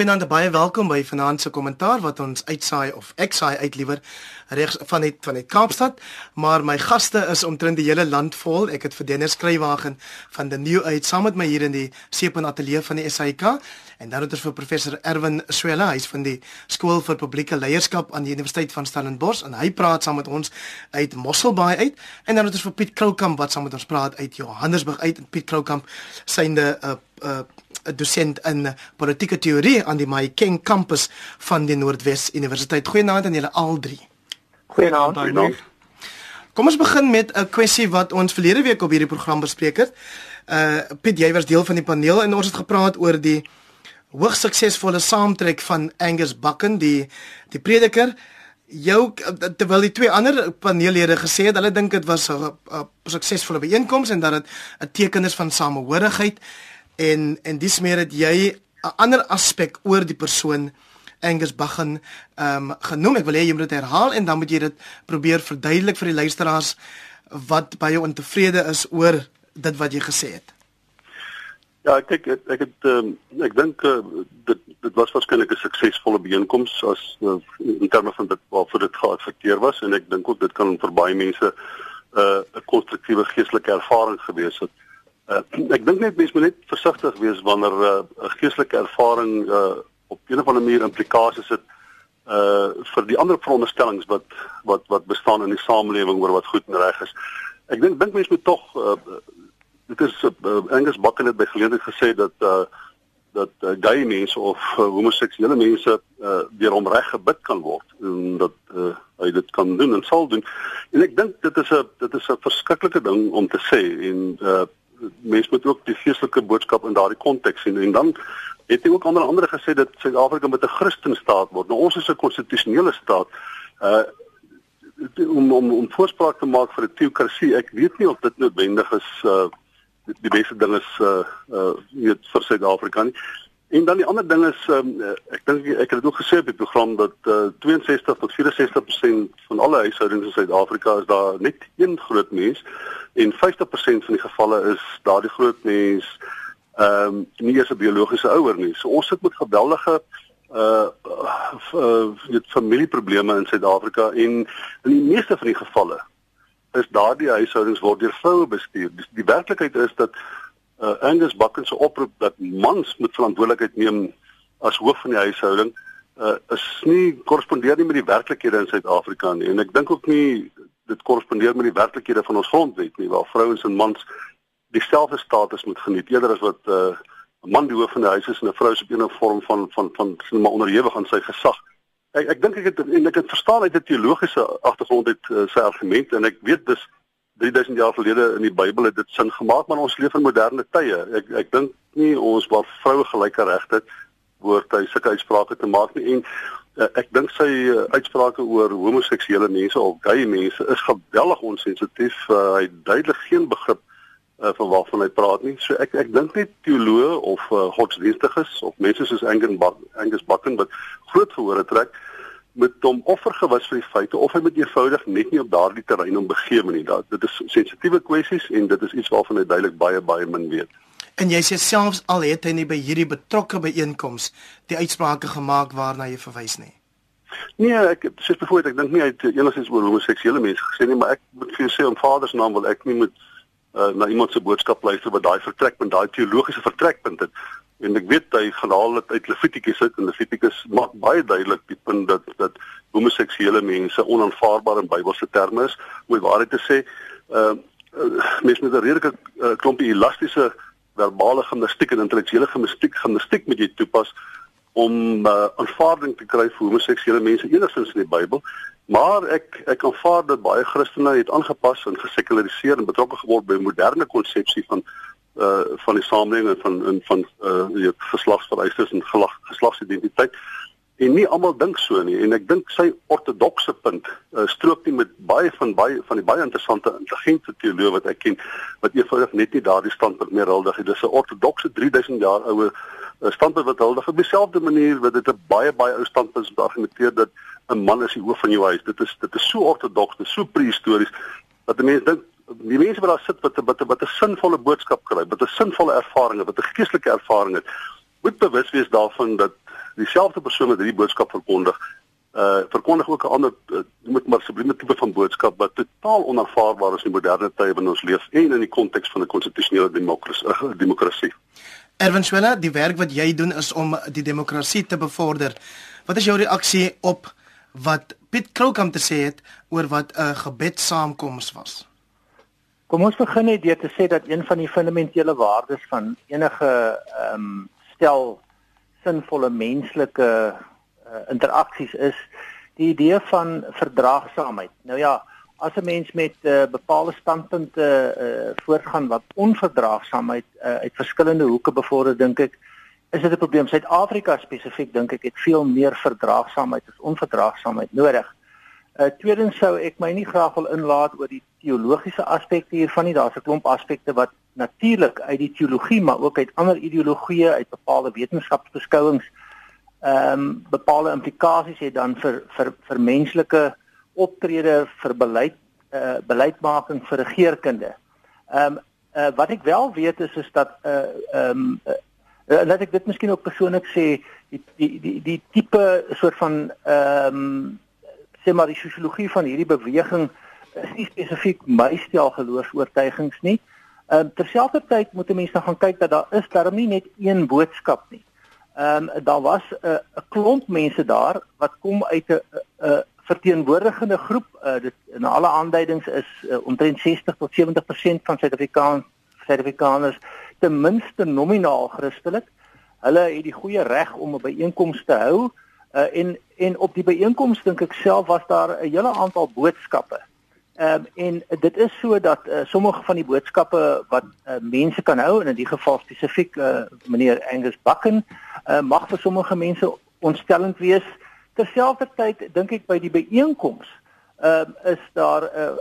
Goeienaand, baie welkom by Vanaand se kommentaar wat ons uitsaai of ek saai uit liewer regs van net van net Kaapstad, maar my gaste is omtrent die hele land vol. Ek het vir Dennis Skrywagen van die New uit saam met my hier in die Seepan Ateljee van die SAIK en dan het ons vir professor Erwin Swela, hy's van die Skool vir Publieke Leierskap aan die Universiteit van Stellenbosch. En hy praat saam met ons uit Mosselbaai uit. En dan het ons vir Piet Kroukamp wat saam met ons praat uit Johannesburg uit. En Piet Kroukamp synde 'n uh, 'n uh, 'n dosent in politieke teorie aan die Mahikeng kampus van die Noordwes Universiteit. Goeienaand aan julle al drie. Goeienaand. Goeienaand. Kom ons begin met 'n kwessie wat ons verlede week op hierdie program bespreek het. Uh Piet, jy was deel van die paneel en ons het gepraat oor die hoogs suksesvolle saamtrek van Angus Bucken, die die prediker jou terwyl die twee ander paneellede gesê het hulle dink dit was 'n suksesvolle byeenkoms en dat dit 'n teken is van samehorigheid en en dis meer dat jy 'n ander aspek oor die persoon Angus Baggen ehm um, genoem. Ek wil hê jy moet dit herhaal en dan moet jy dit probeer verduidelik vir die luisteraars wat baie ontevrede is oor dit wat jy gesê het. Ja, kyk ek ek het um, ek dink uh, dit dit was waarskynlik 'n suksesvolle byeenkoms as uh, in terme van dit waarvoor dit geadverteer was en ek dink ook dit kan vir baie mense uh, 'n uh, konstruktiewe geestelike ervaring gewees het. Uh, ek dink net mense moet net versigtig wees wanneer 'n uh, geestelike ervaring uh, op 'n of ander manier implikasies het uh vir die ander veronderstellings wat wat wat bestaan in die samelewing oor wat goed en reg is. Ek dink dink mense moet tog uh, dit is uh, Angus Bakken het by geleentheid gesê dat uh dat uh, gay mense of uh, homoseksuele mense uh deur hom reg gebid kan word en dat uh, hy dit kan doen en sal doen. En ek dink dit is 'n dit is 'n verskriklike ding om te sê en uh mens moet ook die geestelike boodskap in daardie konteks sien en dan het hy ook ander andere gesê dat Suid-Afrika met 'n Christenstaat word. Nou ons is 'n konstitusionele staat. Uh om om om voorspraak te maak vir 'n teokrasie. Ek weet nie of dit noodwendig is uh die beste ding is uh uh weet vir Suid-Afrika nie. En dan die ander ding is um, ek dink ek het dit ook gesê op die program dat uh 62 tot 64% van alle huishoudings in Suid-Afrika is daar net een groot mens en 50% van die gevalle is daardie groot mens ehm um, nie eers 'n biologiese ouer nie. So ons sit met geweldige uh uh familieprobleme in Suid-Afrika en in die meeste van die gevalle is daardie huishoudings word deur vroue bestuur. Die, die werklikheid is dat uh Angus Bakken se oproep dat mans moet verantwoordelikheid neem as hoof van die huishouding uh is nie korrespondeer nie met die werklikhede in Suid-Afrika nie en ek dink ook nie dit korrespondeer met die werklikhede van ons grondwet nie waar vrouens en mans dieselfde status moet geniet eerder as wat 'n uh, man die hoof van die huis is en 'n vrou is op 'n vorm van van van van maar onderhewig aan sy gesag. Ek ek dink ek het en ek het verstaan uit 'n teologiese agtergrond uit uh, sy argument en ek weet dis 3000 jaar gelede in die Bybel het dit sin gemaak maar ons leef in moderne tye. Ek ek dink nie ons waar vroue gelyke regte behoort hy sulke uitsprake te maak nie en uh, ek dink sy uh, uitsprake oor homoseksuele mense of gay mense is geweldig onsensitief. Uh, hy duidelik geen begrip uh, van waarvan hy praat nie. So ek ek dink net teoloë of uh, godsdienstiges of mense soos Angus Buck, Angus Bucken wat groot verhore trek met hom offer gewis vir die feite of hy moet eenvoudig net nie op daardie terrein om begeem nie. Dat dit is sensitiewe kwessies en dit is iets waarvan hy duidelik baie baie min weet. En jy sê selfs al het hy nie by hierdie betrokke byeenkoms die uitsprake gemaak waarna jy verwys nie. Nee, ek sê byvoorbeeld ek dink nie hy het enigsins oor homoseksuele mense gesê nie, maar ek moet vir jou sê om Vader se naam wil ek nie met uh, na iemand se boodskap luister wat daai vertrekpunt, daai teologiese vertrekpunt het. En ek weet hy gehaal dit uit Levitikus uit en Levitikus maak baie duidelik die punt dat dat homoseksuele mense onaanvaarbaar in Bybelse terme is. Om die waarheid te sê, uh, uh mense met 'n redelike uh, klompie elastiese verbale gimnastiek en intellektuele gimnastiek gimnastiek moet jy toepas om uh, aanvaarding te kry vir homoseksuele mense enigstens in die Bybel. Maar ek ek aanvaar dat baie Christene het aangepas en gesekulariseer en betrokke geword by moderne konsepsie van uh van die samelewing en van in van uh weet geslagsvereistes en geslagsidentiteit. En nie almal dink so nie en ek dink sy ortodokse punt uh, strook nie met baie van baie van die baie interessante intelligente teoloë wat ek ken wat eenvoudig net nie daardie standpunt meer huldig nie. Dis 'n ortodokse 3000 jaar oue uh, standpunt wat huldig op dieselfde manier wat dit 'n baie baie ou standpunt is argumenteer dat 'n man is die hoof van jou huis. Dit is dit is so ortodoks, dit is so prehistories dat mense dink die mense wat daar sit wat wat wat 'n sinvolle boodskap kry, wat 'n sinvolle ervaring het, wat 'n geestelike ervaring het, moet bewus wees daarvan dat dieselfde persoon wat hierdie boodskap verkondig uh verkondig ook 'n ander uh, moet maar sublieme tipe van boodskap wat totaal onaanvaarbaar is in moderne tye waarin ons leef en in die konteks van 'n konstitusionele demokrasie uh, demokrasie. Erwin Swela, die werk wat jy doen is om die demokrasie te bevorder. Wat is jou reaksie op wat Piet Krookam te sê het oor wat 'n gebedsaamkoms was? Kom ons begin net deur te sê dat een van die fundamentele waardes van enige ehm um, stel sinvolle menslike uh, interaksies is die idee van verdraagsaamheid. Nou ja, as 'n mens met uh, bepaalde standpunte uh, voortgaan wat onverdraagsaamheid uh, uit verskillende hoeke bevorder, dink ek, is dit 'n probleem. Suid-Afrika spesifiek dink ek het veel meer verdraagsaamheid as onverdraagsaamheid nodig. Uh, tweedens sou ek my nie graag wil inlaat oor die teologiese aspekte hiervan nie. Daar's 'n klomp aspekte wat natuurlik uit die teologie, maar ook uit ander ideologieë, uit bepaalde wetenskapsbeskouings ehm um, bepaalde implikasies het dan vir vir vir menslike optrede vir beleid uh beleidsmaking vir regeringskunde. Ehm um, uh, wat ek wel weet is is dat uh ehm um, uh, laat ek dit miskien ook persoonlik sê die die die die tipe soort van ehm um, sê maar die sosiologie van hierdie beweging is nie spesifiek my stel geloofs-oortuigings nie. Ehm um, terselfdertyd moet 'n mens dan gaan kyk dat daar is darm nie net een boodskap nie. Ehm um, daar was 'n uh, 'n klomp mense daar wat kom uit 'n 'n verteenwoordigende groep. Uh, dit in alle aanduidings is uh, omtrent 60 tot 70% van Suid-Afrikaners Suid-Afrikaners ten minste nominaal Christelik. Hulle het die goeie reg om 'n byeenkoms te hou. Uh, en en op die byeenkoms dink ek self was daar 'n hele aantal boodskappe. Ehm um, en dit is so dat uh, sommige van die boodskappe wat uh, mense kan hou en in die geval spesifiek uh, meneer Angus Bakken uh, mag vir sommige mense ontstellend wees. Terselfdertyd dink ek by die byeenkoms ehm uh, is daar uh,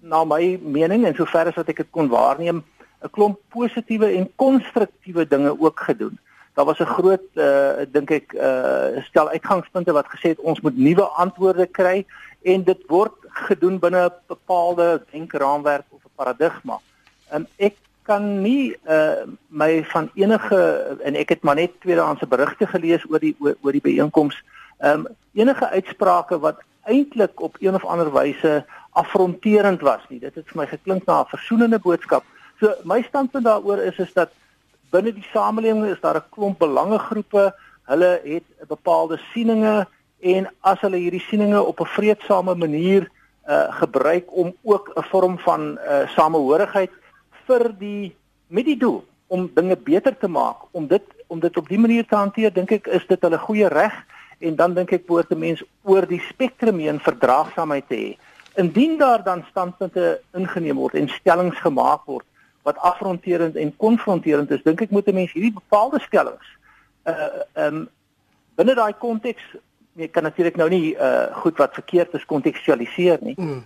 na my mening en sover as wat ek dit kon waarneem 'n klomp positiewe en konstruktiewe dinge ook gedoen daar was 'n groot uh dink ek uh stel uitgangspunte wat gesê het ons moet nuwe antwoorde kry en dit word gedoen binne 'n bepaalde denkraamwerk of 'n paradigma. En ek kan nie uh my van enige en ek het maar net tweedehandse berigte gelees oor die oor, oor die byeenkoms. Um enige uitsprake wat eintlik op een of ander wyse afronterend was nie. Dit het vir my geklink na 'n versoenende boodskap. So my standpunt daaroor is is dat binne die samelewing is daar 'n klomp belangegroepe. Hulle het bepaalde sieninge en as hulle hierdie sieninge op 'n vredesame manier uh gebruik om ook 'n vorm van uh samehorigheid vir die met die doel om dinge beter te maak, om dit om dit op die manier te hanteer, dink ek is dit hulle goeie reg en dan dink ek behoort 'n mens oor die spektrum heen verdraagsaamheid te hê. Indien daar dan standpunte ingeneem word en stellings gemaak word wat afronterend en konfronterend is, dink ek moet 'n mens hierdie bepaalde stellings uh um binne daai konteks jy kan natuurlik nou nie uh goed wat verkeerd is kontekstualiseer nie. Mm.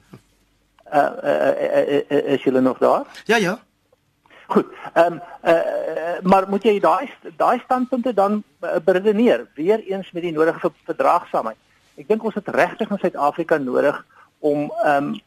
Uh, uh, uh, uh is jy nog daar? Ja, ja. Goed. Ehm um, uh maar moet jy daai daai standpunte dan beredeneer weer eens met die nodige verdraagsaamheid. Ek dink ons het regtig in Suid-Afrika nodig om ehm um,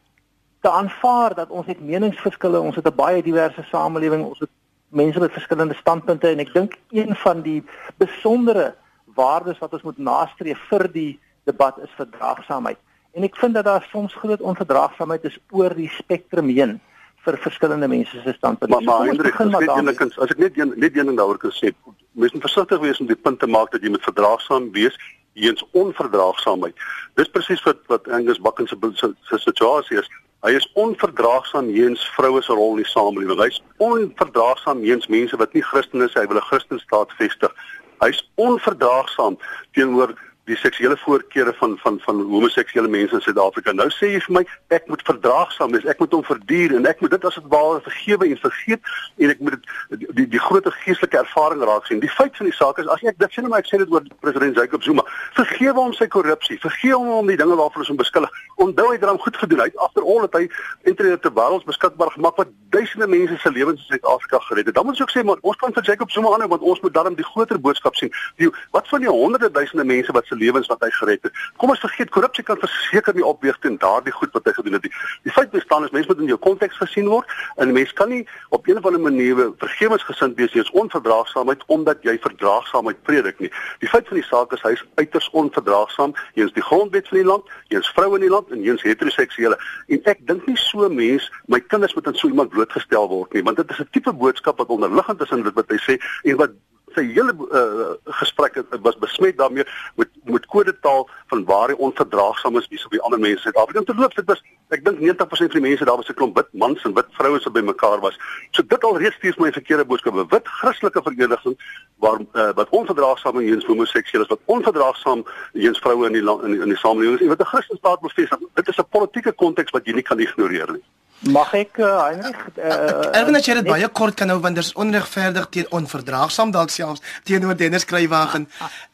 te aanvaar dat ons het meningsverskille, ons het 'n baie diverse samelewing, ons het mense met verskillende standpunte en ek dink een van die besondere waardes wat ons moet nastreef vir die debat is verdraagsaamheid. En ek vind dat daar soms groot onverdraagsaamheid is oor die spektrum heen vir verskillende mense se standpunte. Maar, maar Hendrik, as, net, as ek net een, net een ding daaroor kan sê, mens moet versigtig wees om die punt te maak dat jy met verdraagsaam wees eens onverdraagsaamheid. Dis presies wat wat Angus Bakken se se situasie is. Hy is onverdraagsaam teenoor vroue se rol in die samelewing. Hy's onverdraagsaam teenoor mense wat nie Christen is, hy wil 'n Christenstaat vestig. Hy's onverdraagsaam teenoor die seksuele voorkeure van van van homoseksuele mense in Suid-Afrika. Nou sê jy vir my ek moet verdraagsaam wees, ek moet hom verduur en ek moet dit as dit ware vergewe en vergeet en ek moet dit die die groter geestelike ervaring raak sien. Die feit van die saak is as ek dit sê nou maar ek sê dit oor president Jacob Zuma, vergewe hom sy korrupsie, vergewe hom om die dinge waarvoor ons hom beskuldig. Onthou hy het hom goed gedoen. Hy agter al het hy internet te wêreld beskikbaar gemaak wat duisende mense se lewens in Suid-Afrika gered het. Dan moet ons ook sê maar ons kan vir Jacob Zuma aanhou want ons moet dan die groter boodskap sien. Die wat van die honderde duisende mense wat se lewens wat hy gered het. Kom ons vergeet korrupsie kan verseker nie opweeg teen daardie goed wat hy gedoen het nie. Die feit bestaan is mense moet in jou konteks gesien word en mense kan nie op een of ander manier vergewensgesind wees as onverdraagsaamheid omdat jy verdraagsaamheid predik nie. Die feit van die saak is hy is uiters onverdraagsaam teenoor die grondwet van die land, teenoor vroue in die land en teenoor heteroseksuele. En ek dink nie so mense, my kinders moet aan so iemand blootgestel word nie, want dit is 'n tipe boodskap wat onderliggend is in wat hy sê en wat sy hele uh, gesprek het was besmet daarmee met met kodetaal van waar hy onverdraagsaam is vis op die ander mense in Suid-Afrika. Te loop dit was ek dink 90% van die mense daar was 'n klomp wit mans en wit vroue wat bymekaar was. So dit alreeds stuur my verkeerde boodskap. 'n Wit Christelike vereniging waar uh, wat onverdraagsaam is teenoor homoseksueles, wat onverdraagsaam teenoor vroue in die in, in die samelewing is en wat 'n Christenstaat bevestig. Dit is 'n politieke konteks wat jy nie kan ignoreer nie. Mag ek uh, Heinrich uh, Erwin jy dit baie kort kan nou want dit is onregverdig teen onverdraagsaam dalk selfs teenoor Dennis Kruiwagen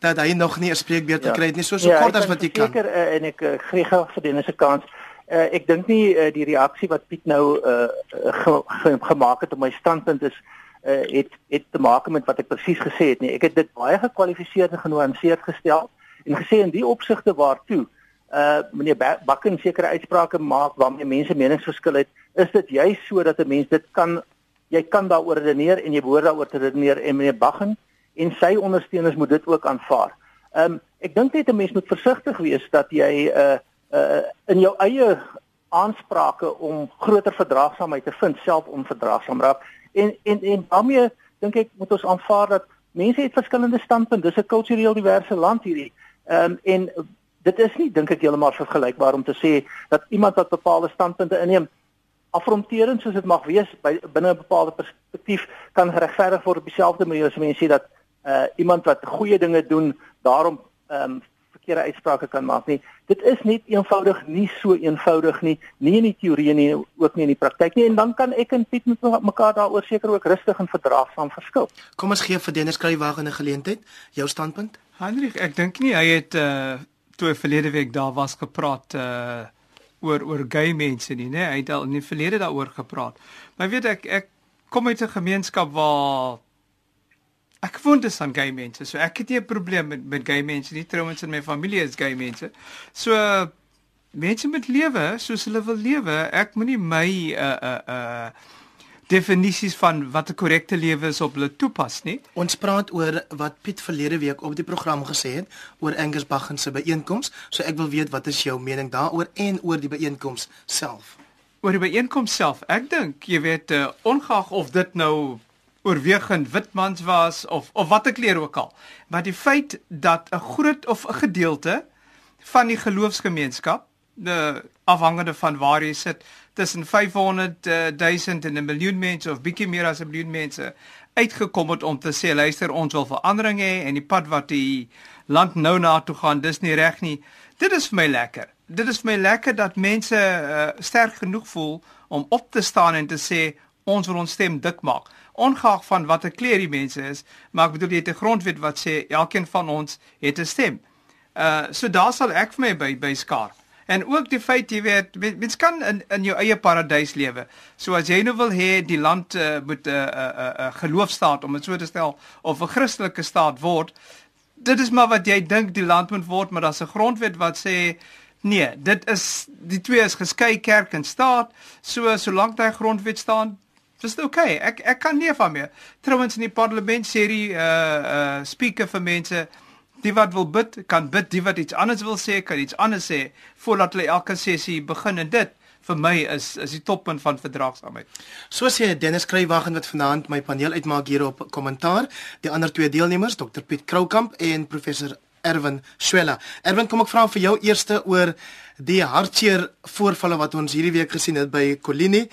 dat hy nog nie 'n spreekbeurt ja. gekry het nie so so ja, kort as wat jy kan. Seker uh, en ek uh, gee gou vir Dennis 'n kans. Uh, ek dink nie uh, die reaksie wat Piet nou uh, ge, ge, gemaak het op my standpunt is uh, het het te maak met wat ek presies gesê het nie. Ek het dit baie gekwalifiseerd en genuanceerd gestel en gesê in die opsigte waartoe uh meneer Bakken sekere uitsprake maak waarmee mense meningsverskil het, is dit juist sodat 'n mens dit kan jy kan daaroor redeneer en jy behoort daaroor te redeneer en meneer Bakken en sy ondersteuners moet dit ook aanvaar. Um ek dink net 'n mens moet versigtig wees dat jy uh uh in jou eie aansprake om groter verdraagsaamheid te vind self onverdraagsaam raak en en en daarmee dink ek moet ons aanvaar dat mense het verskillende standpunte. Dis 'n kultureel diverse land hierdie. Ehm um, en dit is nie dink ek heeltemal vergelykbaar om te sê dat iemand wat bepaalde standpunte inneem afronterend soos dit mag wees by binne 'n bepaalde perspektief kan geregverdig word op dieselfde manier as mense sê dat uh iemand wat goeie dinge doen daarom ehm um, verkeerde uitsprake kan maak nie. Dit is net eenvoudig nie so eenvoudig nie nie in die teorie nie ook nie in die praktyk nie. En dan kan ek en Piet met mekaar daaroor seker ook rustig en verdraagsaam verskil. Kom ons gee vir Dennis Kruiwagen 'n geleentheid. Jou standpunt? Hendrik ek dink nie hy het uh toe verlede week daar was gepraat uh oor oor gay mense nie, né? Hy het al in die verlede daaroor gepraat. Maar weet ek ek kom uit 'n gemeenskap waar ek woon dis aan gay mense. So ek het nie 'n probleem met met gay mense nie. Trouwens in my familie is gay mense. So mense met lewe soos hulle wil lewe. Ek moenie my uh uh uh definisies van wat 'n korrekte lewe is op hulle toepas nie. Ons praat oor wat Piet verlede week op die program gesê het oor Angus Baggen se byeenkoms. So ek wil weet wat is jou mening daaroor en oor die byeenkoms self? Oor die byeenkoms self. Ek dink jy weet uh, ongeag of dit nou oorwegend wit mans was of of watter kleur ook al, maar die feit dat 'n groot of 'n gedeelte van die geloofsgemeenskap, de afhangende van waar jy sit, tussen 500 000 en 'n miljoen mense of bietjie meer as 'n miljoen mense uitgekom het om te sê luister ons wil verandering hê en die pad wat die land nou na toe gaan dis nie reg nie. Dit is vir my lekker. Dit is vir my lekker dat mense uh, sterk genoeg voel om op te staan en te sê ons wil ons stem dik maak. Ongeag van watter kleur die mense is, maar ek bedoel jy het 'n grondwet wat sê elkeen van ons het 'n stem. Uh so daar sal ek vir my by by skaar. En ook die feit jy weet mens kan in in jou eie paradys lewe. So as jy nou wil hê die land uh, moet 'n uh, 'n uh, 'n uh, uh, geloofstaat om dit so te stel of 'n Christelike staat word, dit is maar wat jy dink die land moet word, maar daar's 'n grondwet wat sê nee, dit is die twee is geskei kerk en staat. So solank daai grondwet staan, dis. Okay. Ek ek kan nie van meer. Trouwens in die parlement sê die uh uh speaker vir mense die wat wil bid kan bid, die wat iets anders wil sê kan iets anders sê voordat hulle elke sessie begin en dit vir my is is die toppunt van verdraagsaamheid. So sê Dennis Kruiwagen wat vanaand my paneel uitmaak hier op kommentaar, die ander twee deelnemers, Dr Piet Kroukamp en professor Erwin Swela. Erwin, kom ek vra vir jou eerste oor die hartseer voorvalle wat ons hierdie week gesien het by Colini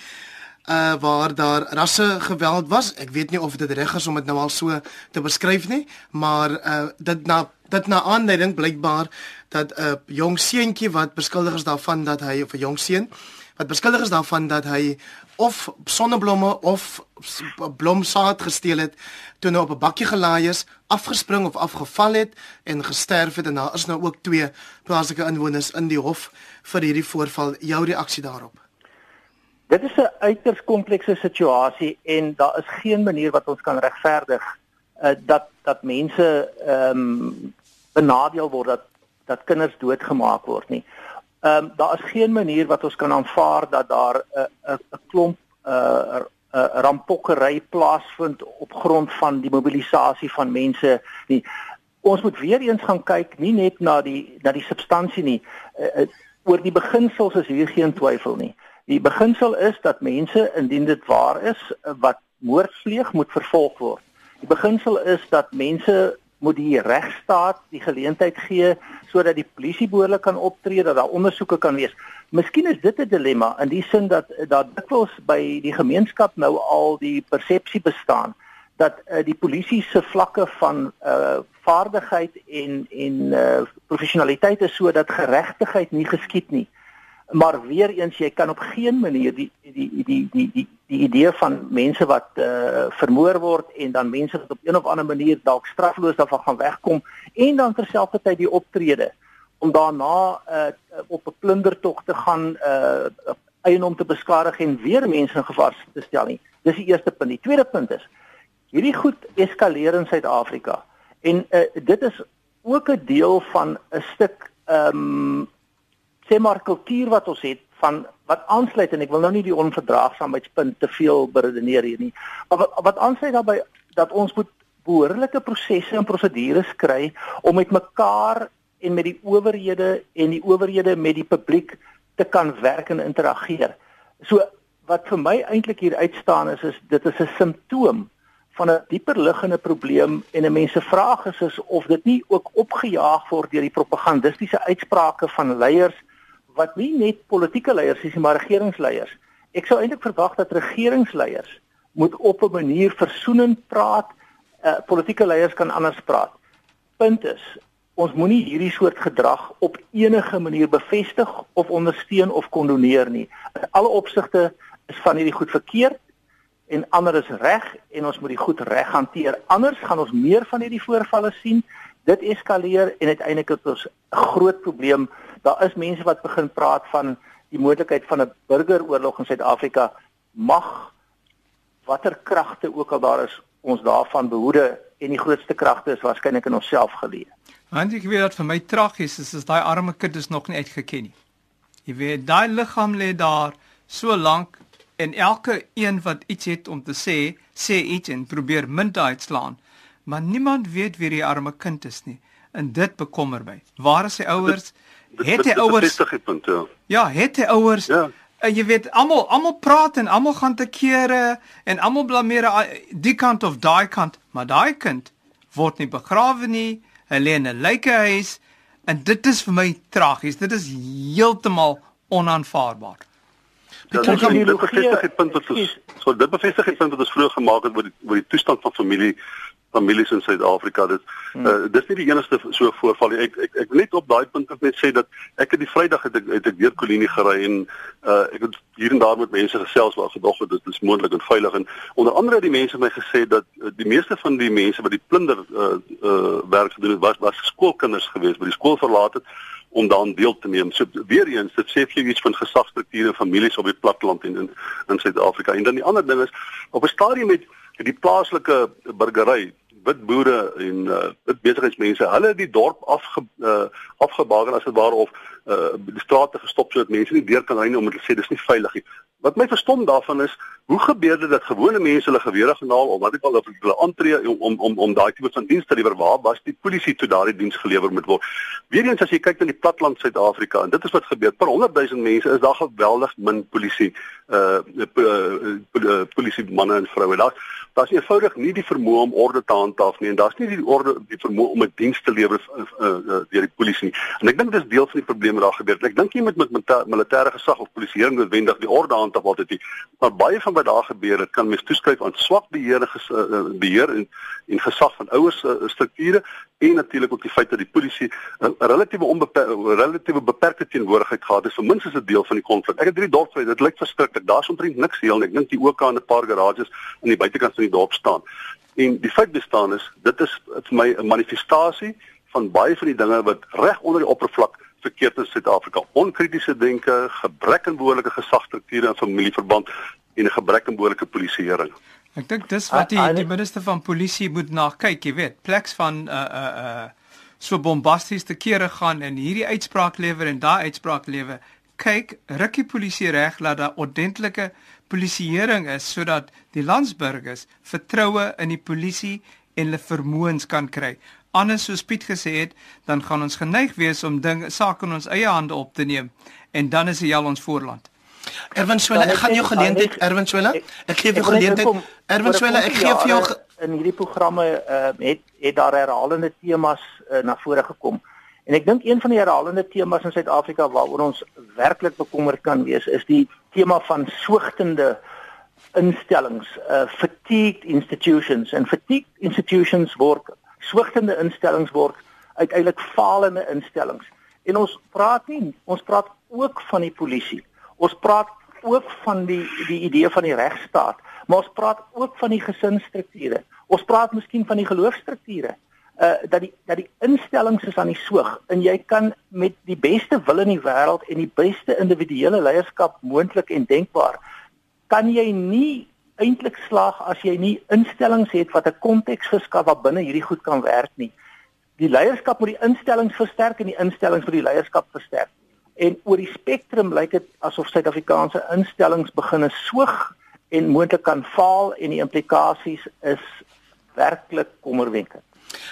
uh waar daar rasse geweld was. Ek weet nie of dit reg is om dit nou al so te beskryf nie, maar uh dit na dit na aanleiding blykbaar dat 'n uh, jong seentjie wat beskuldig is daarvan dat hy of 'n jong seun wat beskuldig is daarvan dat hy of sonneblomme of blomsaad gesteel het toe nou op 'n bakkie gelaai is, afgespring of afgeval het en gesterf het en daar is nou ook twee plaaslike inwoners in die hof vir hierdie voorval. Jou reaksie daarop? Dit is 'n uiters komplekse situasie en daar is geen manier wat ons kan regverdig uh, dat dat mense ehm um, benadeel word dat dat kinders doodgemaak word nie. Ehm um, daar is geen manier wat ons kan aanvaar dat daar 'n 'n 'n klomp uh 'n rampokkery plaasvind op grond van die mobilisasie van mense nie. Ons moet weer eens gaan kyk nie net na die na die substansie nie. Uh, uh, oor die beginsels is hier geen twyfel nie. Die beginsel is dat mense indien dit waar is wat moord pleeg moet vervolg word. Die beginsel is dat mense moet die regstaat die geleentheid gee sodat die polisie behoorlik kan optree dat daar ondersoeke kan wees. Miskien is dit 'n dilemma in die sin dat dat dikwels by die gemeenskap nou al die persepsie bestaan dat uh, die polisie se vlakke van uh vaardigheid en en uh professionaliteit is sodat geregtigheid nie geskied nie. Uh maar weer eens jy kan op geen manier die die die die die die, idee van mense wat uh, vermoor word en dan mense wat op een of ander manier dalk strafloos daarvan gaan wegkom en dan terselfdertyd die optrede om daarna uh, op 'n plundertog te gaan uh, eienaam te beskadig en weer mense in gevaar te stel nie. Dis die eerste punt. Die tweede punt is hierdie goed eskaleer in Suid-Afrika en uh, dit is ook 'n deel van 'n stuk ehm um, sê maar kultuur wat ons het van wat aansluit en ek wil nou nie die onverdraagsaamheidspunt te veel beredeneer hier nie. Maar wat, wat aansluit daarbey dat ons moet behoorlike prosesse en prosedures kry om met mekaar en met die owerhede en die owerhede met die publiek te kan werk en interageer. So wat vir my eintlik hier uitstaan is is dit is 'n simptoom van 'n dieper liggende probleem en 'n mens se vraag is is of dit nie ook opgejaag word deur die propagandistiese uitsprake van leiers wat nie net politieke leiers is nie, maar regeringsleiers. Ek sou eintlik verwag dat regeringsleiers moet op 'n manier versoenend praat. Uh, politieke leiers kan anders praat. Punt is, ons moenie hierdie soort gedrag op enige manier bevestig of ondersteun of kondoneer nie. In alle opsigte is van hierdie goed verkeerd en ander is reg en ons moet die goed reg hanteer. Anders gaan ons meer van hierdie voorvalle sien. Dit eskaleer en uiteindelik het ons 'n groot probleem daar is mense wat begin praat van die moontlikheid van 'n burgeroorlog in Suid-Afrika mag watter kragte ook al daar is ons daarvan behoede en die grootste kragte is waarskynlik in onsself geleë. Want ek weet dat vir my tragies is is daai arme kind is nog nie uitgeken nie. Jy weet daai liggaam lê daar so lank en elke een wat iets het om te sê, sê iets en probeer munt uitslaan. Maar niemand weet wie die arme kind is nie. En dit bekommer my. Waar is sy ouers? het hy ouers punt, ja. ja, het hy ouers ja. Uh, jy weet almal almal praat en almal gaan te kere en almal blameer die kant of daai kant, maar daai kind word nie begrawe nie, hy lê in 'n lykehuis en dit is vir my tragies. Dit is heeltemal onaanvaarbaar. Ja, dit kan nie bevestig die punt wat ons so dit bevestig die punt wat ons vroeër gemaak het oor die oor die toestand van familie families in Suid-Afrika dit hmm. uh, dis nie die enigste so voorval nie ek ek ek net op daai punt net sê dat ek het die Vrydag het ek het ek weer Kolinie gery en uh, ek het hier en daar met mense gesels waar gedog het dit is moontlik en veilig en onder andere het die mense my gesê dat uh, die meeste van die mense wat die plunder uh, uh, werk gedoen het was was skoolkinders geweest wat die skool verlaat het om daaraan deel te neem. So weer eens, dit sê vir jou iets van gesagsstrukture en families op die platteland en in in Suid-Afrika. En dan die ander ding is op 'n stadium met die plaaslike burgery wit boere en uh, wit besigheidsmense, hulle het die dorp afge uh, afgebaken as dit ware of uh, die strate gestop sodat mense nie deur kan ry nie omdat hulle sê dis nie veilig nie. Wat my verstom daarvan is, hoe gebeur dit dat gewone mense hulle gewere genaal of wat ek al of hulle aantree om om om, om daai tipe van dienste te lewer waar was die polisie toe daardie diens gelewer moet word. Weerens as jy kyk na die platland Suid-Afrika en dit is wat gebeur per 100 000 mense is daar geweldig min polisie uh, uh, uh, uh polisie manne en vroue. Daar daar's eenvoudig nie die vermoë om orde te handhaaf nie en daar's nie die orde die vermoë om 'n diens te lewer uh, uh, deur die polisie nie. En ek dink dis deel van die probleme daar gebeur. Ek dink jy moet met militêre gesag of polisieering noodwendig die orde handhaaf altyd nie. Maar baie van wat daar gebeur het kan mens toeskryf aan swak beheer en beheer en en gesag van ouers uh, strukture en natuurlik ook die feit dat die polisie 'n relatiewe onbeperkte relatiewe beperkte teenwoordigheid gehad het vir minstens 'n deel van die konflik. Ek het drie dorpe, dit lyk verskriklik. Daar's omtrent niks heel nie. Ek dink die ook aan 'n paar garages aan die buitekant van die dorp staan. En die feit bestaan is, dit is vir my 'n manifestasie van baie van die dinge wat reg onder die oppervlak verkeerd in Suid-Afrika. Onkritiese denke, gebrek aan behoorlike gesagstrukture en familieverband en 'n gebrek aan behoorlike polisieering. Ek dink dis wat die die minister van polisie moet na kyk, jy weet, pleks van uh, uh, uh, so bombasties te kere gaan en hierdie uitspraak lewer en daai uitspraak lewer, kyk, rukkie polisie reg laat daar ordentlike polisieering is sodat die landsburgers vertroue in die polisie en hulle vermoëns kan kry. Anders soos Piet gesê het, dan gaan ons geneig wees om dinge sake in ons eie hande op te neem en dan is dit al ons voorland. Erwin Swela, ek gaan jou geleentheid Erwin Swela. Ek gee jou geleentheid. Erwin Swela, ek gee vir jou in hierdie programme uh, het het daar herhalende temas uh, na vore gekom. En ek dink een van die herhalende temas in Suid-Afrika waaroor ons werklik bekommerd kan wees, is die tema van soogtende instellings, uh, fatigued institutions en fatigued institutions word soogtende instellings word uiteindelik falende instellings. En ons praat nie, ons praat ook van die polisie. Ons praat ook van die die idee van die regstaat, maar ons praat ook van die gesinsstrukture. Ons praat miskien van die geloofstrukture uh dat die dat die instellings is aan die soog en jy kan met die beste wil in die wêreld en die beste individuele leierskap moontlik en denkbaar kan jy nie eintlik slaag as jy nie instellings het wat 'n konteks verskaf wat binne hierdie goed kan werk nie. Die leierskap moet die instellings versterk en die instellings moet die leierskap versterk. En oor die spektrum lyk dit asof Suid-Afrikaanse instellings begine soog en moontlik kan faal en die implikasies is werklik kommerwekkend.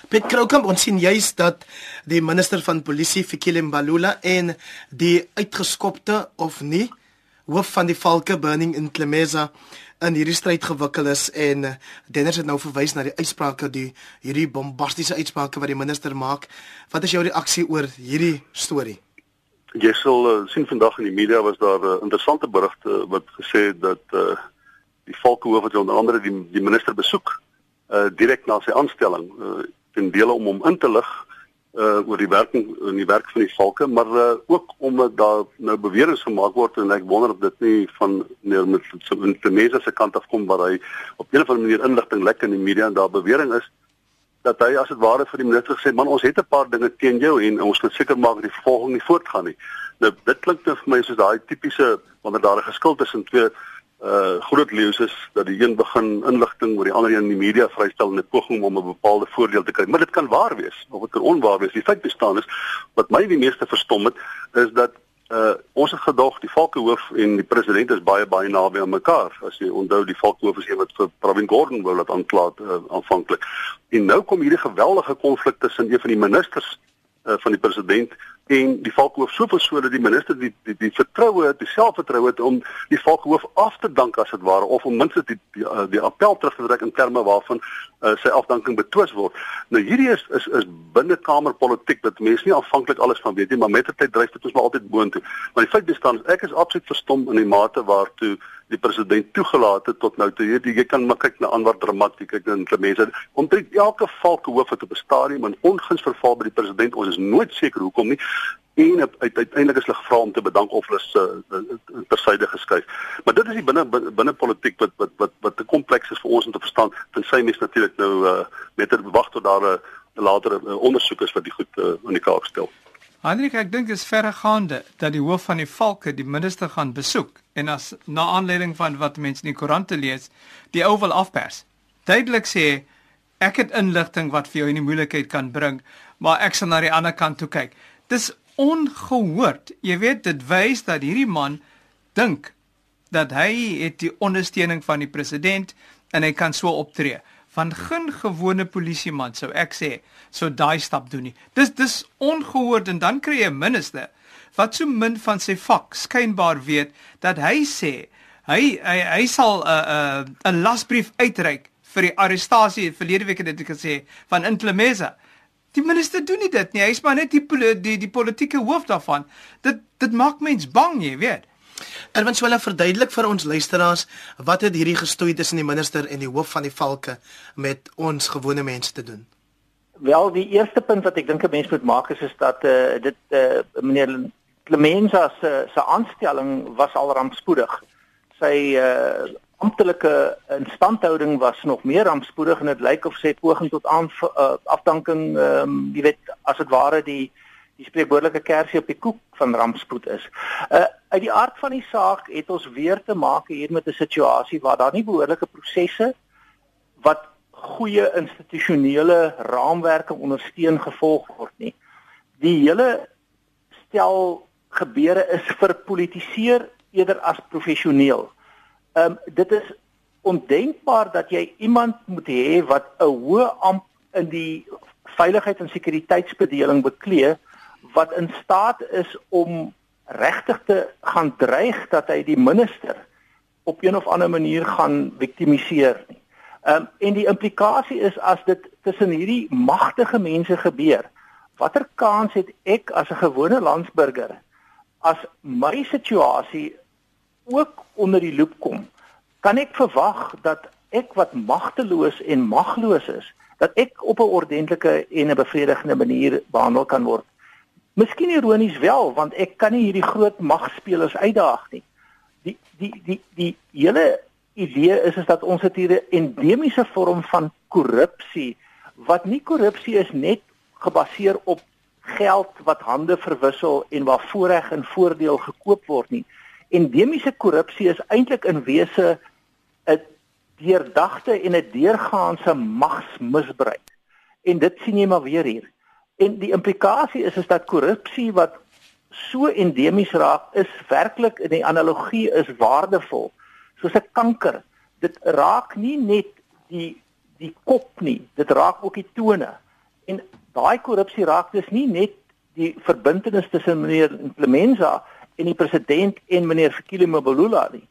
Piet Kroukamp ons sien juis dat die minister van polisie Fikile Mbalula en die uitgeskopte of nie hoof van die Valke Burning in Klemesa in hierdie stryd gewikkel is en eh, Dennis het nou verwys na die uitsprake die hierdie bombastiese uitsprake wat die minister maak. Wat is jou reaksie oor hierdie storie? Jy sal uh, sien vandag in die media was daar 'n uh, interessante berigte wat gesê het dat uh, die Valke hoof wat onder andere die die minister besoek uh direk na sy aanstelling uh, ten dele om hom in te lig uh oor die werking in die werk van die valke maar uh, ook omdat daar nou beweringe gemaak word en ek wonder of dit nie van neer met so 'n mense se kant af kom waar hy op 'n of ander manier inligting lek in die media en daar bewering is dat hy as dit ware vir die minister gesê man ons het 'n paar dinge teen jou en ons moet seker maak dat die vervolging nie voortgaan nie nou dit klink vir my soos daai tipiese wanneer daar 'n geskil tussen twee uh groot leeu's is dat die een begin inligting oor die ander een in die media vrystel in 'n poging om 'n bepaalde voordeel te kry. Maar dit kan waar wees of dit kan onwaar wees. Die feit bestaan is wat my die meeste verstom het is dat uh ons het gedog die Valkehoof en die president is baie baie naby aan mekaar. As jy onthou die Valkehoof is een wat vir Pravin Gordhan wou laat aankla uh, aanvanklik. En nou kom hierdie geweldige konflik tussen een van die ministers uh, van die president en die valkhoof so dat die minister die die, die vertroue het, die selfvertroue het om die valkhoof af te dank as dit ware of om minstens die die, die, die appel terug te trek in terme waarvan uh, sy afdanking betwis word. Nou hierdie is is is binnekamerpolitiek dat mense nie aanvanklik alles van weet nie, maar met die tyd dryf dit ons maar altyd boontoe. Maar die feit bestaan ek is absoluut verstom in die mate waartoe die president toegelaat het tot nou toe. Jy, jy kan maar kyk na Anwar Dramati, kyk na die mense. Omtrent elke valkhoof het op 'n stadium in onguns verval by die president. Ons is nooit seker hoekom nie en uiteindelik is hulle gevra om te bedank of hulle se uh, tersyde geskuif. Maar dit is die binne binne politiek wat wat wat wat te kompleks is vir ons om te verstaan. Tensy mens natuurlik nou uh, met te wag tot daar 'n uh, latere uh, ondersoek is wat die goed uh, aan die kaak stel. Hendrik, ek dink dit is verregaande dat die hoof van die valke die minister gaan besoek en as na aanleiding van wat mense in die koerante lees, die ou wil afpers. Duidelik sê ek het inligting wat vir jou in die moeilikheid kan bring, maar ek sal na die ander kant toe kyk. Dis ongehoord. Jy weet dit wys dat hierdie man dink dat hy het die ondersteuning van die president en hy kan so optree. Van geen gewone polisieman sou ek sê sou daai stap doen nie. Dis dis ongehoord en dan kry jy 'n minister wat so min van sy vak skynbaar weet dat hy sê hy hy, hy sal 'n uh, 'n uh, 'n lasbrief uitreik vir die arrestasie verlede week het dit gesê van Intlemesa. Die minister doen nie dit nie. Hy's maar net die die die politieke hoof daarvan. Dit dit maak mens bang, jy weet. Erwin Swela verduidelik vir ons luisteraars wat het hierdie gestoei tussen die minister en die hoof van die valke met ons gewone mense te doen. Wel, die eerste punt wat ek dink 'n mens moet maak is is dat eh uh, dit eh uh, meneer Clemenza se se aanstelling was al rampspoedig. Sy eh uh, amptelike instandhouding was nog meer rampspoedig en dit lyk of sy poging tot aan uh, afdanking ehm um, jy weet as dit ware die die spreekwoordelike kersie op die koek van rampspoed is. Uh uit die aard van die saak het ons weer te maak hier met 'n situasie waar daar nie behoorlike prosesse wat goeie institusionele raamwerke ondersteun gevolg word nie. Die hele stel gebeure is verpolitiseer eerder as professioneel. Ehm um, dit is ondenkbaar dat jy iemand moet hê wat 'n hoë amp in die veiligheid en sekuriteitsbedeling beklee wat in staat is om regtig te gaan dreig dat hy die minister op een of ander manier gaan viktimiseer nie. Ehm um, en die implikasie is as dit tussen hierdie magtige mense gebeur, watter kans het ek as 'n gewone landsburger as my situasie ook onder die loep kom? Kan ek verwag dat ek wat magteloos en magloos is, dat ek op 'n ordentlike en 'n bevredigende manier behandel kan word? Miskien ironies wel, want ek kan nie hierdie groot magspelers uitdaag nie. Die die die die hele idee is is dat ons het hier 'n endemiese vorm van korrupsie wat nie korrupsie is net gebaseer op geld wat hande verwissel en waar voorreg en voordeel gekoop word nie. Endemiese korrupsie is eintlik in wese 'n deurdagte en 'n deurgaanse magsmisbruik. En dit sien jy maar weer hier. En die implikasie is is dat korrupsie wat so endemies raak is werklik in die analogie is waardevol soos 'n kanker. Dit raak nie net die die kop nie, dit raak ook die tone. En daai korrupsie raak dus nie net die verbintenis tussen meneer Clemenza en die president en meneer Fikile Mbalula nie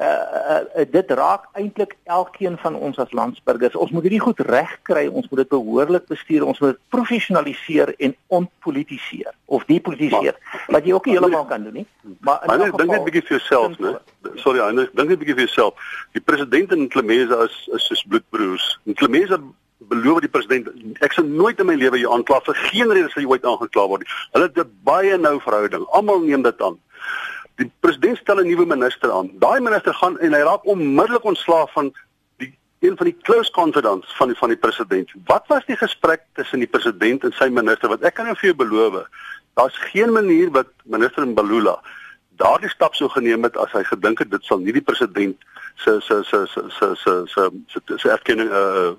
uh, uh, dit raak eintlik elkeen van ons as landsburgers. Ons moet hierdie goed regkry, ons moet dit behoorlik bestuur, ons moet dit professionaliseer en ontpolitiseer of depolitiseer. Wat jy ook nie heeltemal kan doen nie. Maar in geval dink net bietjie vir jouself, né? Sorry, Heinrich, dink net bietjie vir jouself. Die president en Clemesa is is soos bloedbroers. En Clemesa beloof die president ek sal nooit in my lewe jou aankla vir geen rede sal jy ooit aangekla word nie. Hulle het 'n baie nou verhouding. Almal neem dit aan. Die president stel 'n nuwe minister aan. Daai minister gaan en hy raak onmiddellik ontslaaf van die een van die close confidants van die van die president. Wat was die gesprek tussen die president en sy minister? Want ek kan jou vir jou beloof, daar's geen manier wat minister Mbalula daardie stap sou geneem het as hy gedink het dit sal nie die president se se se se se se se se, se erkenning uh,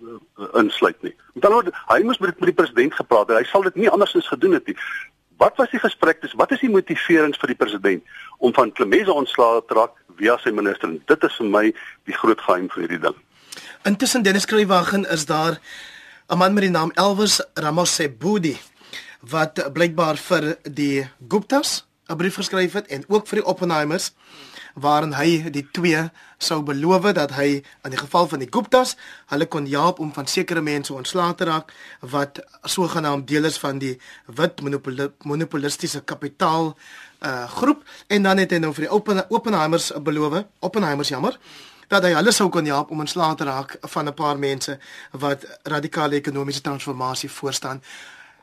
insluit nie. Met ander woorde, hy moes met die, met die president gepraat het. Hy sal dit nie andersins gedoen het nie. Wat was die gesprek? Dis wat is die motiverings vir die president om van Klemese ontslae te raak via sy minister? En dit is vir my die groot geheim van hierdie ding. Intussen Dennis Kruiwagen is daar 'n man met die naam Elvis Ramosebudi wat blykbaar vir die Guptas 'n brief geskryf het en ook vir die Oppenheimers. Hmm waarin hy die twee sou beloof dat hy in die geval van die Guptas hulle kon help om van sekere mense ontslae te raak wat sogenaamd deel is van die wit monopolistiese kapitaal uh groep. En dan het hy nou vir die Oppen Oppenheimers beloof Oppenheimers jammer dat hy hulle sou kon help om ontslae te raak van 'n paar mense wat radikale ekonomiese transformasie voorstaan.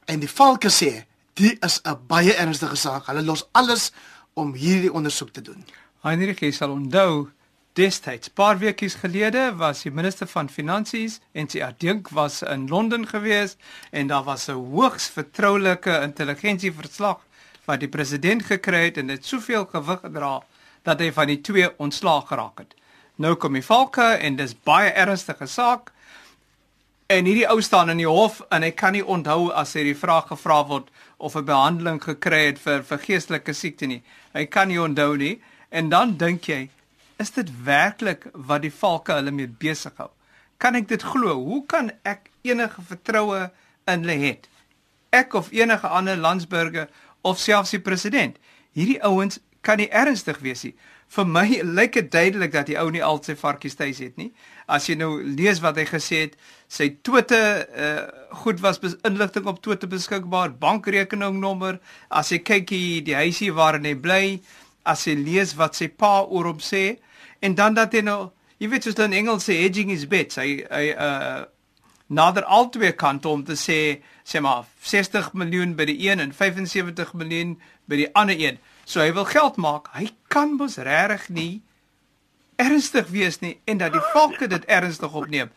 En die valke sê dit is 'n baie ernstige saak. Hulle los alles om hierdie ondersoek te doen Heinrich sal onthou destyds paar weekies gelede was die minister van finansies en sy adjunk was in Londen gewees en daar was 'n hoogs vertroulike intelligensieverslag wat die president gekry het en dit soveel gewig gedra dat hy van die twee ontslaag geraak het. Nou kom die valke en dis baie ernstige saak. En hierdie ou staan in die hof en hy kan nie onthou as hy die vraag gevra word of 'n behandeling gekry het vir vir geestelike siekte nie. Hy kan nie onthou nie. En dan dink jy, is dit werklik wat die valke hulle mee besig hou? Kan ek dit glo? Hoe kan ek enige vertroue in hulle hê? Ek of enige ander landsburger of selfs die president. Hierdie ouens kan nie ernstig wees nie. Vir my lyk dit duidelik dat die ou nie al sy varkies tuis het nie. As jy nou lees wat hy gesê het, sy Twitter uh goed was inligting op Twitter beskikbaar, bankrekeningnommer, as jy kyk hier die huisie waarin hy bly, as jy lees wat sy pa oor hom sê en dan dat hy nou jy weet soos in Engels sê hedging his bets hy hy uh nader albei kante om te sê sê maar 60 miljoen by die een en 75 miljoen by die ander een. So hy wil geld maak. Hy kan mos regtig nie ernstig wees nie en dat die volke dit ernstig opneem.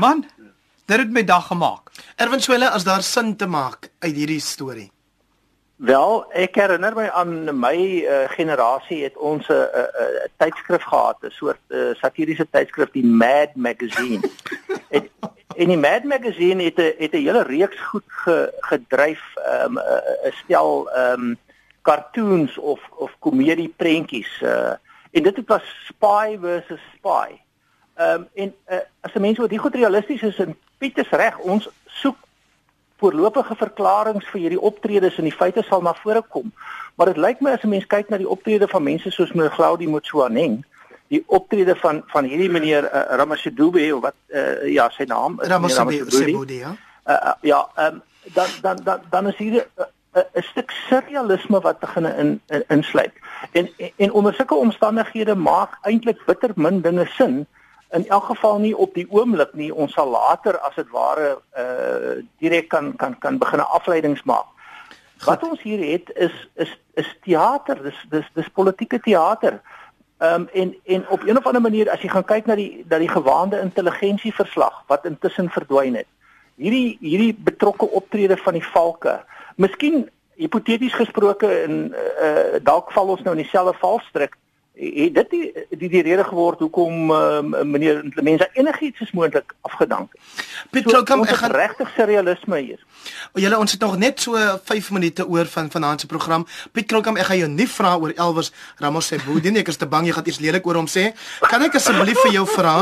Man dit het my dag gemaak. Erwin Swelle as daar sin te maak uit hierdie storie Wel, ek herinner my aan my uh, generasie het ons 'n uh, uh, uh, tydskrif gehad, 'n soort uh, satiriese tydskrif, die Mad Magazine. en En die Mad Magazine het 'n het 'n hele reeks goed ge, gedryf, ehm um, 'n stel ehm um, cartoons of of komedie prentjies. Uh en dit het was spy versus spy. Ehm um, en uh, as 'n mens wat die goed realisties is en Piet is reg, ons voorlopige verklaringe vir hierdie optredes en die feite sal na vore kom. Maar dit lyk my as 'n mens kyk na die optrede van mense soos meneer Claudie Motsoaneng, die optrede van van hierdie meneer uh, Ramashidube of wat uh, ja, sy naam is Ramashidube, ja. Uh, ja, um, dan dan dan dan is hier 'n uh, uh, stuk surrealisme wat begin in, in insluit. En, en en onder sulke omstandighede maak eintlik bitter min dinge sin in elk geval nie op die oomblik nie ons sal later as dit ware uh direk kan kan kan begin afleidings maak. Wat ons hier het is is is teater, dis dis dis politieke teater. Ehm um, en en op een of ander manier as jy gaan kyk na die dat die gewaande intelligensieverslag wat intussen verdwyn het. Hierdie hierdie betrokke optrede van die valke. Miskien hipoteties gesproke en uh, dalk val ons nou in dieselfde valstrik het dit die die, die rede geword hoekom uh, meneer mense enigiets is moontlik afgedank. Piet Krokam, so, ek gaan regtig serialisme hier. O, julle ons het nog net so 5 minute oor van vanaand se program. Piet Krokam, ek gaan jou nie vra oor Elwes Ramos se boedie nie. Ek is te bang jy gaan iets lelik oor hom sê. Kan ek asseblief vir jou vra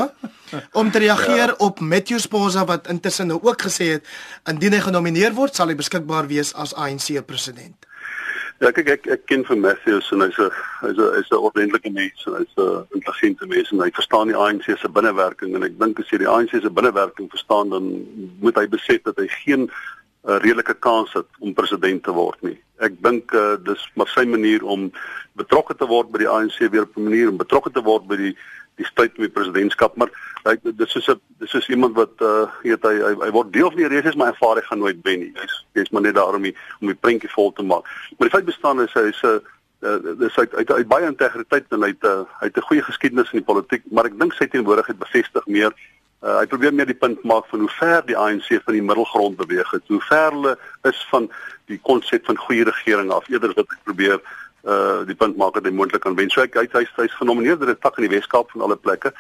om te reageer ja. op Matthew Sposa wat intussen nou ook gesê het indien hy genomineer word, sal hy beskikbaar wees as ANC president. Ja, kyk ek ek ken vir Matthews en hy's 'n hy's 'n hy's 'n ordentlike mens en hy's 'n intelligente mens en hy verstaan die ANC se binnewerking en ek dink as jy die ANC se binnewerking verstaan dan moet hy besef dat hy geen uh, redelike kans het om president te word nie. Ek dink uh, dis maar sy manier om betrokke te word by die ANC weer op 'n manier om betrokke te word by die die stryd om die presidentskap maar hy dit is so dis is iemand wat uh weet hy, hy hy word deel van die reis maar ervaar hy gaan nooit wen nie. Hy's hy's maar net daar om die om die prentjie vol te maak. Maar die feit bestaan is hy is 'n uh, dis hy hy het baie integriteit en hy het uh, hy het 'n goeie geskiedenis in die politiek maar ek dink sy teenwoordigheid bevestig meer uh, hy probeer meer die punt maak van hoe ver die ANC van die middelgrond beweeg het hoe ver hulle is van die konsep van goeie regering af eerder wat ek probeer uh die punt maak dat hy moontlik kan wen. So ek hy hy's hy genomineer deur 'n tak in die Weskaap van alle plekke.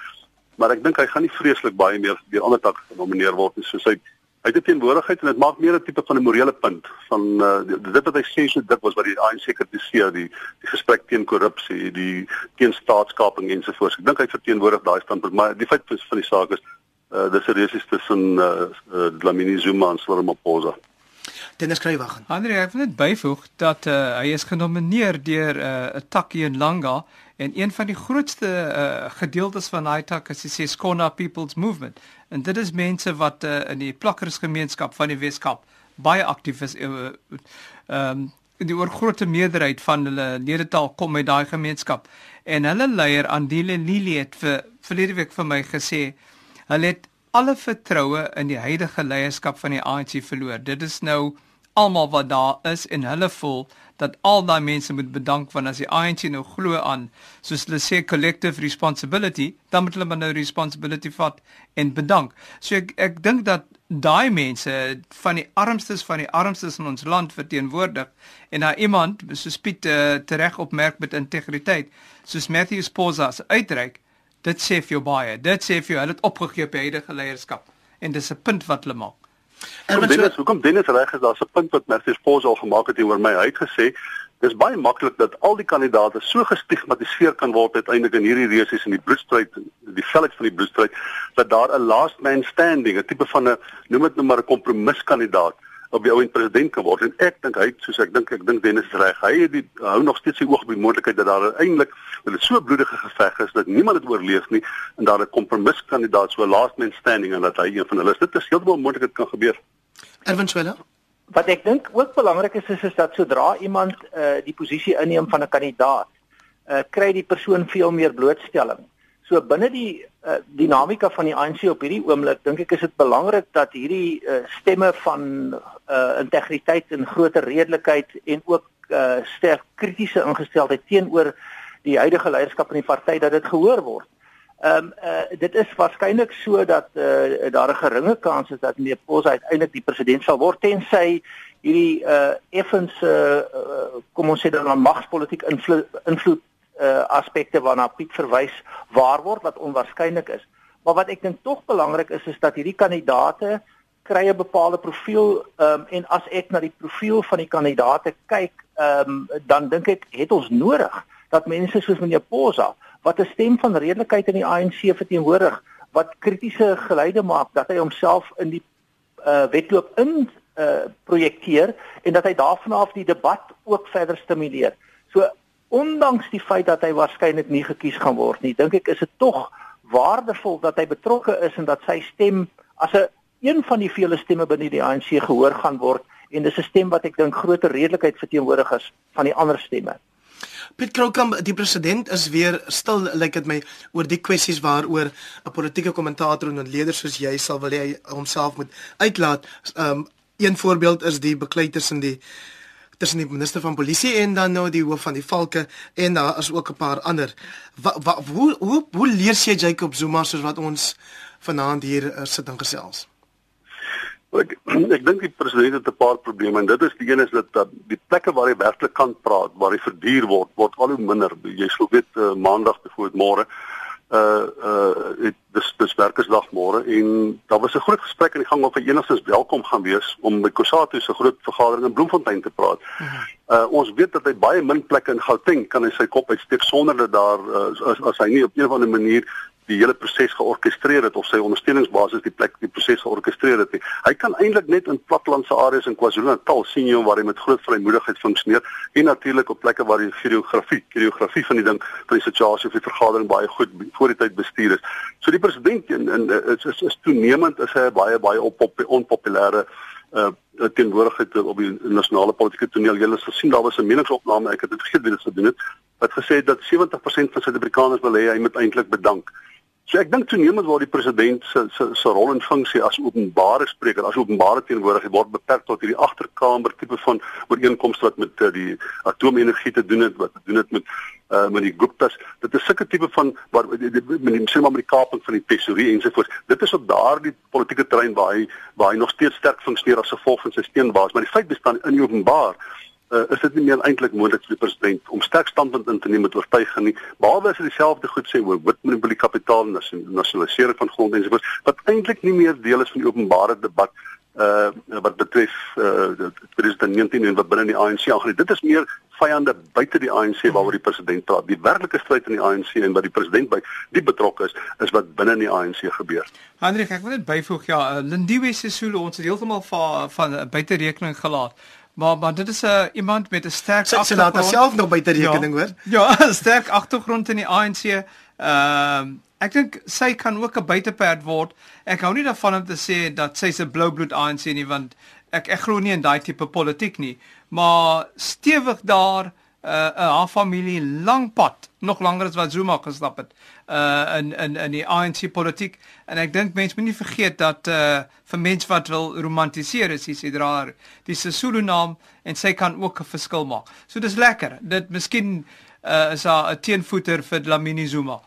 Maar ek dink hy gaan nie vreeslik baie meer deur ander takke genomineer word nie. Soos hy hy het teenwoordigheid en dit maak meer 'n tipe van 'n morele punt van uh dit wat hy sê so dik was wat die ANC kritiseer die die gesprek teen korrupsie, die teen staatskaping ensovoorts. Ek dink hy verteenwoordig daai standpunt, maar die feit van die saak is uh dis 'n resis tussen uh, uh Dlamini Zuma en Cyril Ramaphosa. Dennis Kruiwagen. Andre, ek wil net byvoeg dat uh, hy is genomineer deur 'n uh, Taki en Langa en een van die grootste uh, gedeeltes van daai tak is die Seskona People's Movement. En dit is mense wat uh, in die plakkersgemeenskap van die Weskaap baie aktief is. Ehm uh, um, die oorgrootste meerderheid van hulle ledetaal kom uit daai gemeenskap. En hulle leier Andile Lili het vir verlede week vir my gesê hulle het alle vertroue in die huidige leierskap van die ANC verloor. Dit is nou almal wat daar is en hulle voel dat al daai mense moet bedank want as die ANC nou glo aan soos hulle sê collective responsibility, dan moet hulle maar nou responsibility vat en bedank. So ek ek dink dat daai mense van die armstes van die armstes in ons land verteenwoordig en daar iemand soos Piet uh, tereg opmerk met integriteit soos Matthew Sposas uitreik dit sê vir jou baie. Dit sê vir jou hulle het opgegee op huidige leierskap en dis 'n punt wat hulle maak. En wat Dennis, hoekom Dennis reg is, daar's 'n punt wat Mercedes Pos al gemaak het oor my. Hy het gesê dis baie maklik dat al die kandidaate so gestigmatiseer kan word uiteindelik in hierdie resies in die bloedstryd, die velheid van die bloedstryd dat daar 'n last man standing, 'n tipe van 'n noem dit nou maar 'n kompromiskandidaat op die ou en president kan word. En ek dink hy soos ek dink ek dink Dennis is reg. Hy het die hou nog steeds sy oog op die moontlikheid dat daar eintlik wel so bloedige geveg is dat niemand dit oorleef nie en daar 'n kompromiskandidaat so 'n last man standing en dat hy een van hulle is. Dit is heeltemal moontlik dit kan gebeur. Erwin Swela? Wat ek dink ook belangrik is is, is dat sodra iemand uh, die posisie inneem van 'n kandidaat uh, kry die persoon veel meer blootstelling So binne die uh, dinamika van die ANC op hierdie oomblik dink ek is dit belangrik dat hierdie uh, stemme van uh, integriteit en groter redelikheid en ook uh, sterk kritiese ingesteldheid teenoor die huidige leierskap van die party dat dit gehoor word. Ehm um, uh, dit is waarskynlik so dat uh, daar 'n geringe kans is dat meneer Pos uiteindelik die president sal word tensy hierdie uh, effens uh, uh, kom ons sê dan magspolitiek invloed invloed uh, aspekte waarna Piet verwys waar word wat onwaarskynlik is. Maar wat ek dink tog belangrik is is dat hierdie kandidate kry 'n bepaalde profiel um, en as ek na die profiel van die kandidate kyk, um, dan dink ek het ons nodig dat mense soos meneer Posa wat 'n stem van redelikheid in die ANC verteenwoordig, wat kritiese geluide maak dat hy homself in die uh, wedloop in uh, projekteer en dat hy daarvan af die debat ook verder stimuleer. So ondanks die feit dat hy waarskynlik nie gekies gaan word nie, dink ek is dit tog waardevol dat hy betrokke is en dat sy stem as 'n een van die vele stemme binne die ANC gehoor gaan word en dis 'n stem wat ek dink groter redelikheid verteenwoordig is van die ander stemme. Piet Krokam, die president is weer stil lyk like dit my oor die kwessies waaroor 'n politieke kommentator en 'n leier soos jy sal wil hy homself moet uitlaat. Um een voorbeeld is die beklei tussen die tussen die minister van polisie en dan nou die hoof van die valke en daar is ook 'n paar ander. Wat wa, hoe hoe hoe lees jy Jacob Zuma soos wat ons vanaand hier uh, sit en gesels? Ek ek dink die president het 'n paar probleme en dit is die een is dat, dat die plekke waar hy werklik kan praat, waar hy verduur word, word al hoe minder. Jy sou weet uh, maandag byvoorbeeld môre uh uh dis dis werkersdag môre en daar was 'n groot gesprek aan die gang of hy enigstens welkom gaan wees om by Kusatu se groot vergadering in Bloemfontein te praat. Uh ons weet dat hy baie min plekke in Gauteng kan hy sy kop uitsteek sonder dat daar uh, as as hy nie op 'n of ander manier die hele proses georkestreer het of sy ondersteuningsbasis die plek die proses georkestreer het. Hy kan eintlik net in platlandse areas in KwaZulu-Natal sien jy waar hy met groot vrymoedigheid funksioneer en natuurlik op plekke waar die geografie, geografie van die ding van die situasie of die vergadering baie goed voor die tyd bestuur is. So die president en, en is, is is toenemend is hy baie baie op op onpopulêre uh teenwoordigheid op die nasionale politieke toneel. Julle sal sien daar was 'n meningsopname, ek het dit vergeet wie dit gedoen het, wat gesê het dat 70% van Suid-Afrikaners wil hê hy moet eintlik bedank. So ek dink toenemend waar die president se se se rol en funksie as openbare spreker, as openbare teenwoordigheid word beperk tot hierdie agterkamer tipe van ooreenkomste wat met uh, die atoomenergie te doen het, wat te doen het met uh met die Guptas. Dit is sulke tipe van waar met die sê maar met die kaping van die tesorie ensovoorts. Dit is op daardie politieke terrein waar hy waar hy nog steeds sterk funksioneer as gevolg van sy steenbaas, maar die feit bestaan in openbaar uh, is dit nie meer eintlik moontlik vir die president om sterk standpunt in te neem met oortuiging nie. Behalwe as hy dieselfde goed sê oor wit monopolie kapitaal en nasionalisering van grond ensovoorts, wat eintlik nie meer deel is van die openbare debat uh wat betref uh president 19 en wat binne die ANC aangaan. Dit is meer vyande buite die ANC waaroor die president praat. Die werklike stryd in die ANC en wat die president by die betrokke is, is wat binne in die ANC gebeur. Hendrik, ek wil net byvoeg ja, Lindiwe Sisulu ons het heeltemal van van buite rekening gelaat. Maar maar dit is 'n uh, iemand met 'n sterk agtergrond. Sy laat haarself nog buite rekening hoor. Ja, ja 'n sterk agtergrond in die ANC. Ehm uh, ek dink sy kan ook 'n buiteperd word. Ek hou nie daarvan om te sê dat sy 'n blou bloed ANC nie want ek ek glo nie in daai tipe politiek nie. Maar stewig daar uh, uh haar familie lank pad, nog langer as wat Zuma gestap het. Uh in in in die ANC politiek en ek dink mense moet nie vergeet dat uh vir mense wat wil romantiseer is hy sê daar die Sesulu naam en sy kan ook 'n verskil maak. So dis lekker. Dit miskien uh is 'n teenvoeter vir Lamini Zuma.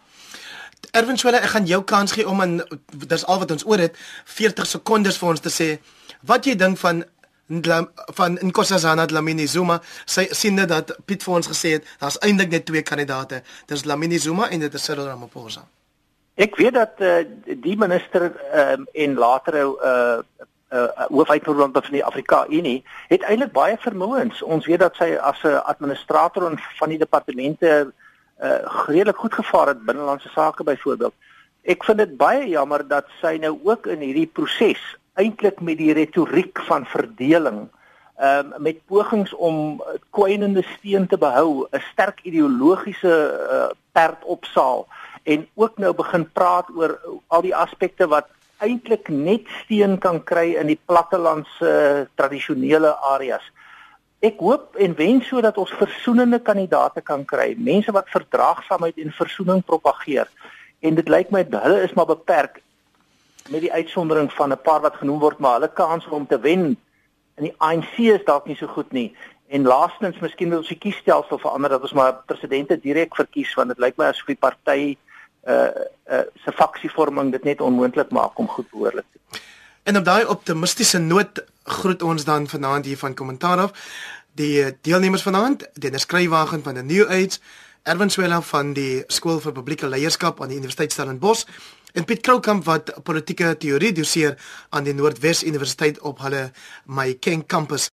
Erwin Swela, ek gaan jou kans gee om in dis al wat ons oor het 40 sekondes vir ons te sê wat jy dink van van Nkosazana Dlamini Zuma sy sien dit dat Piet vir ons gesê het daar's eintlik net twee kandidaate. Dis Dlamini Zuma en dit is Cyril Ramaphosa. Ek weet dat uh, die minister um, en later 'n uh, uh, uh, hoofuitvoerende van die Afrika Unie het eintlik baie vermoëns. Ons weet dat sy as 'n administrator van die departemente uh, redelik goed gevaar het binnelandse sake byvoorbeeld Ek vind dit baie jammer dat sy nou ook in hierdie proses eintlik met die retoriek van verdeling ehm um, met pogings om kwynende steen te behou, 'n sterk ideologiese uh, perd opsaal en ook nou begin praat oor al die aspekte wat eintlik net steen kan kry in die plattelandse uh, tradisionele areas. Ek hoop en wens sodat ons versoenende kandidaate kan kry, mense wat verdraagsaamheid en versoening propageer. En dit lyk my hulle is maar beperk met die uitsondering van 'n paar wat genoem word, maar hulle kans om te wen in die ANC is dalk nie so goed nie. En laastens, miskien wil ons die kiesstelsel verander dat ons maar presidente direk verkies want dit lyk my asof die party uh uh se faksievorming dit net onmoontlik maak om goed behoorlik te doen. En op daai optimistiese noot groet ons dan vanaand hier van kommentaar af die eh, deelnemers vanaand, Dennis Kruiwagen van die New Age, Erwin Swela van die Skool vir Publieke Leierskap aan die Universiteit Stellenbosch En Piet Kroukamp wat politieke teorie doseer aan die Noordwes Universiteit op hulle Mahikeng kampus.